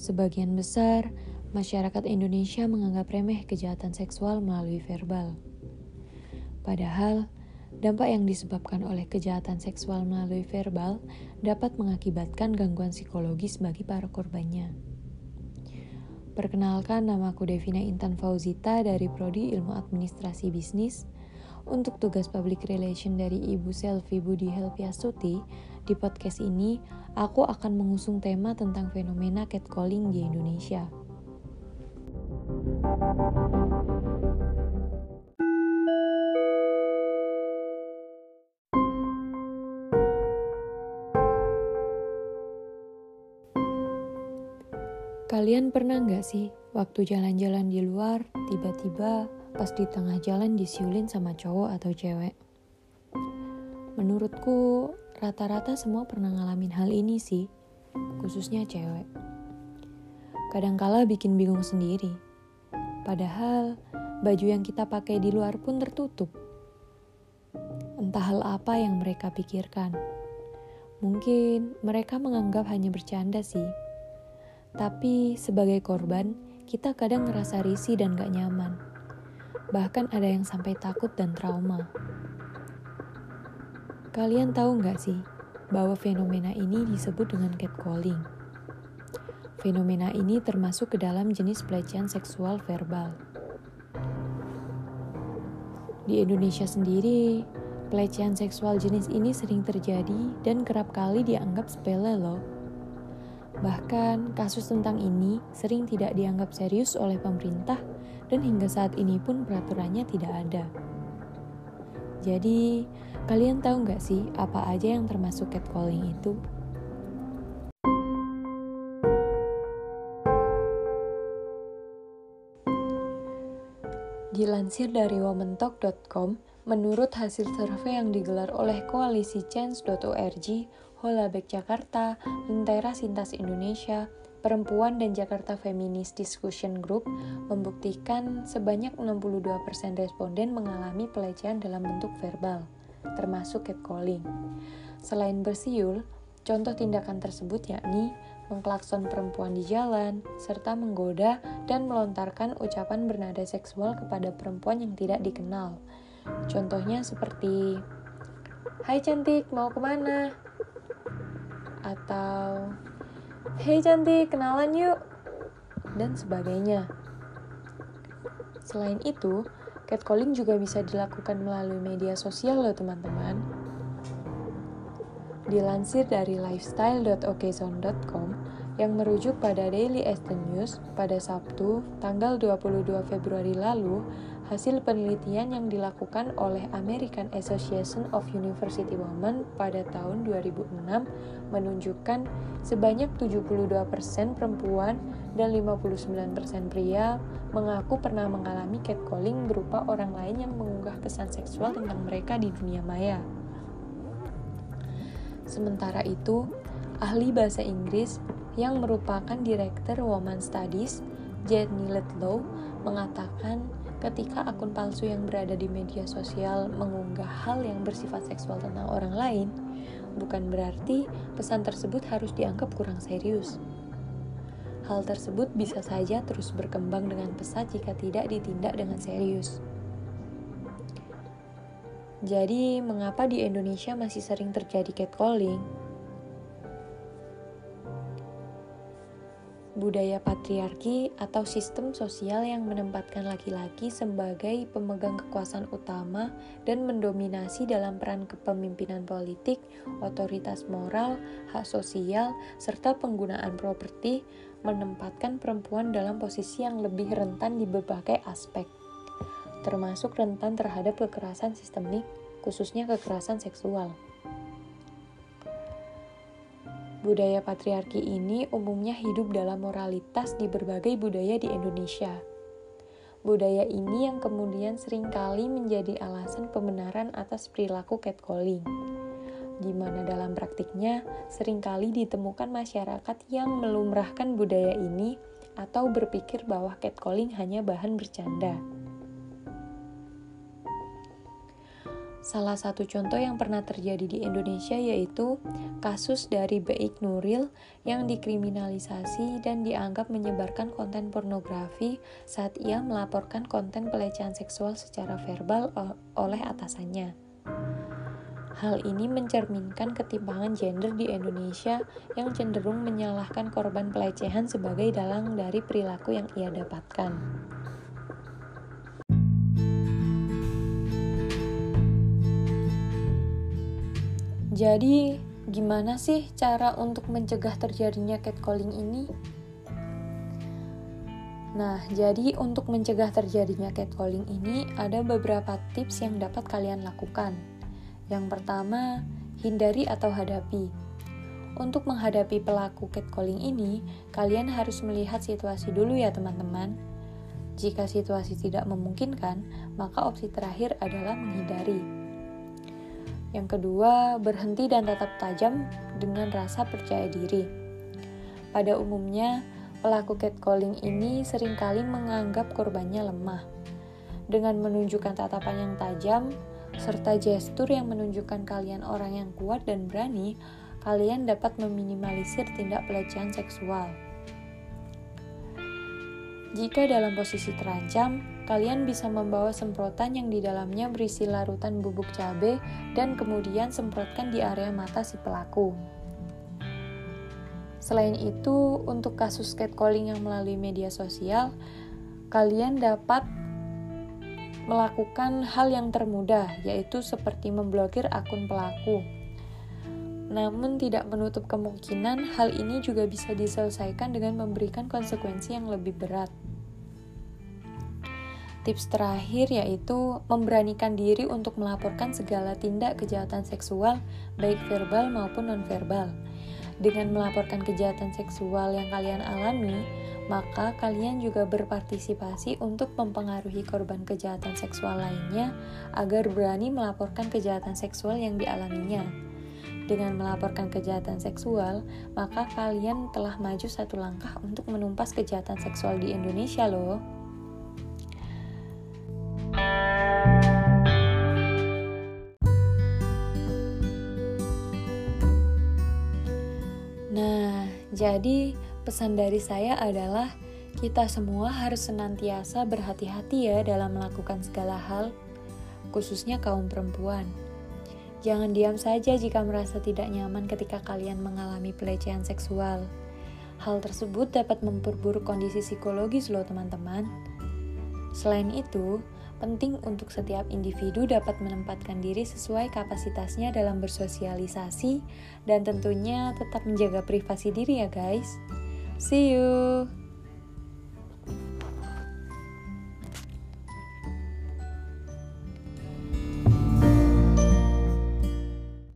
Sebagian besar masyarakat Indonesia menganggap remeh kejahatan seksual melalui verbal. Padahal, dampak yang disebabkan oleh kejahatan seksual melalui verbal dapat mengakibatkan gangguan psikologis bagi para korbannya. Perkenalkan, namaku Devina Intan Fauzita dari Prodi Ilmu Administrasi Bisnis. Untuk tugas public relation dari Ibu Selvi Budi Helpiasuti, di podcast ini aku akan mengusung tema tentang fenomena catcalling di Indonesia. Kalian pernah nggak sih waktu jalan-jalan di luar, tiba-tiba pas di tengah jalan disiulin sama cowok atau cewek? Menurutku, rata-rata semua pernah ngalamin hal ini sih, khususnya cewek. Kadangkala bikin bingung sendiri. Padahal, baju yang kita pakai di luar pun tertutup. Entah hal apa yang mereka pikirkan. Mungkin mereka menganggap hanya bercanda sih tapi sebagai korban, kita kadang ngerasa risih dan gak nyaman. Bahkan ada yang sampai takut dan trauma. Kalian tahu gak sih bahwa fenomena ini disebut dengan catcalling? Fenomena ini termasuk ke dalam jenis pelecehan seksual verbal. Di Indonesia sendiri, pelecehan seksual jenis ini sering terjadi dan kerap kali dianggap sepele loh Bahkan, kasus tentang ini sering tidak dianggap serius oleh pemerintah dan hingga saat ini pun peraturannya tidak ada. Jadi, kalian tahu nggak sih apa aja yang termasuk catcalling itu? Dilansir dari womentalk.com, menurut hasil survei yang digelar oleh koalisi change.org, Holabek Jakarta, Lentera Sintas Indonesia, Perempuan dan Jakarta Feminist Discussion Group membuktikan sebanyak 62% responden mengalami pelecehan dalam bentuk verbal, termasuk catcalling. Selain bersiul, contoh tindakan tersebut yakni mengklakson perempuan di jalan, serta menggoda dan melontarkan ucapan bernada seksual kepada perempuan yang tidak dikenal. Contohnya seperti, Hai cantik, mau ke mana? atau Hei cantik, kenalan yuk dan sebagainya. Selain itu, catcalling juga bisa dilakukan melalui media sosial loh teman-teman. Dilansir dari lifestyle.okezone.com yang merujuk pada Daily Eastern News pada Sabtu, tanggal 22 Februari lalu, Hasil penelitian yang dilakukan oleh American Association of University Women pada tahun 2006 menunjukkan sebanyak 72% perempuan dan 59% pria mengaku pernah mengalami catcalling berupa orang lain yang mengunggah pesan seksual tentang mereka di dunia maya. Sementara itu, ahli bahasa Inggris yang merupakan Direktur Woman Studies, Jenny Letlow, mengatakan ketika akun palsu yang berada di media sosial mengunggah hal yang bersifat seksual tentang orang lain, bukan berarti pesan tersebut harus dianggap kurang serius. Hal tersebut bisa saja terus berkembang dengan pesat jika tidak ditindak dengan serius. Jadi, mengapa di Indonesia masih sering terjadi catcalling? Budaya patriarki atau sistem sosial yang menempatkan laki-laki sebagai pemegang kekuasaan utama dan mendominasi dalam peran kepemimpinan politik, otoritas moral, hak sosial, serta penggunaan properti menempatkan perempuan dalam posisi yang lebih rentan di berbagai aspek, termasuk rentan terhadap kekerasan sistemik, khususnya kekerasan seksual. Budaya patriarki ini umumnya hidup dalam moralitas di berbagai budaya di Indonesia. Budaya ini yang kemudian sering kali menjadi alasan pembenaran atas perilaku catcalling. Di mana dalam praktiknya sering kali ditemukan masyarakat yang melumrahkan budaya ini atau berpikir bahwa catcalling hanya bahan bercanda. Salah satu contoh yang pernah terjadi di Indonesia yaitu kasus dari Baik Nuril yang dikriminalisasi dan dianggap menyebarkan konten pornografi saat ia melaporkan konten pelecehan seksual secara verbal oleh atasannya. Hal ini mencerminkan ketimpangan gender di Indonesia yang cenderung menyalahkan korban pelecehan sebagai dalang dari perilaku yang ia dapatkan. Jadi, gimana sih cara untuk mencegah terjadinya catcalling ini? Nah, jadi untuk mencegah terjadinya catcalling ini ada beberapa tips yang dapat kalian lakukan. Yang pertama, hindari atau hadapi. Untuk menghadapi pelaku catcalling ini, kalian harus melihat situasi dulu ya teman-teman. Jika situasi tidak memungkinkan, maka opsi terakhir adalah menghindari. Yang kedua, berhenti dan tetap tajam dengan rasa percaya diri. Pada umumnya, pelaku catcalling ini sering kali menganggap korbannya lemah. Dengan menunjukkan tatapan yang tajam, serta gestur yang menunjukkan kalian orang yang kuat dan berani, kalian dapat meminimalisir tindak pelecehan seksual. Jika dalam posisi terancam, kalian bisa membawa semprotan yang di dalamnya berisi larutan bubuk cabai dan kemudian semprotkan di area mata si pelaku. Selain itu, untuk kasus catcalling yang melalui media sosial, kalian dapat melakukan hal yang termudah, yaitu seperti memblokir akun pelaku. Namun, tidak menutup kemungkinan hal ini juga bisa diselesaikan dengan memberikan konsekuensi yang lebih berat. Tips terakhir yaitu memberanikan diri untuk melaporkan segala tindak kejahatan seksual, baik verbal maupun nonverbal. Dengan melaporkan kejahatan seksual yang kalian alami, maka kalian juga berpartisipasi untuk mempengaruhi korban kejahatan seksual lainnya agar berani melaporkan kejahatan seksual yang dialaminya. Dengan melaporkan kejahatan seksual, maka kalian telah maju satu langkah untuk menumpas kejahatan seksual di Indonesia, loh. Jadi pesan dari saya adalah kita semua harus senantiasa berhati-hati ya dalam melakukan segala hal, khususnya kaum perempuan. Jangan diam saja jika merasa tidak nyaman ketika kalian mengalami pelecehan seksual. Hal tersebut dapat memperburuk kondisi psikologis loh teman-teman. Selain itu, penting untuk setiap individu dapat menempatkan diri sesuai kapasitasnya dalam bersosialisasi dan tentunya tetap menjaga privasi diri ya guys. See you.